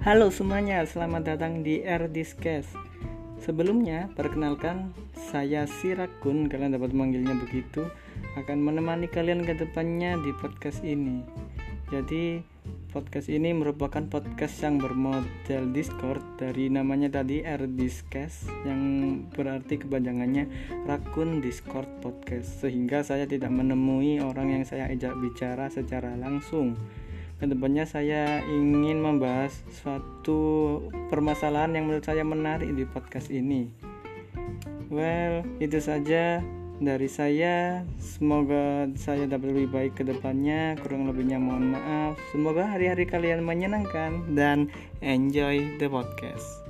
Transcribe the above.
Halo semuanya, selamat datang di R Discast. Sebelumnya, perkenalkan saya Sirakun, kalian dapat memanggilnya begitu, akan menemani kalian ke depannya di podcast ini. Jadi, podcast ini merupakan podcast yang bermodel Discord dari namanya tadi R Discast yang berarti kepanjangannya Rakun Discord Podcast sehingga saya tidak menemui orang yang saya ajak bicara secara langsung ke depannya saya ingin membahas suatu permasalahan yang menurut saya menarik di podcast ini. Well, itu saja dari saya. Semoga saya dapat lebih baik ke depannya. Kurang lebihnya mohon maaf. Semoga hari-hari kalian menyenangkan dan enjoy the podcast.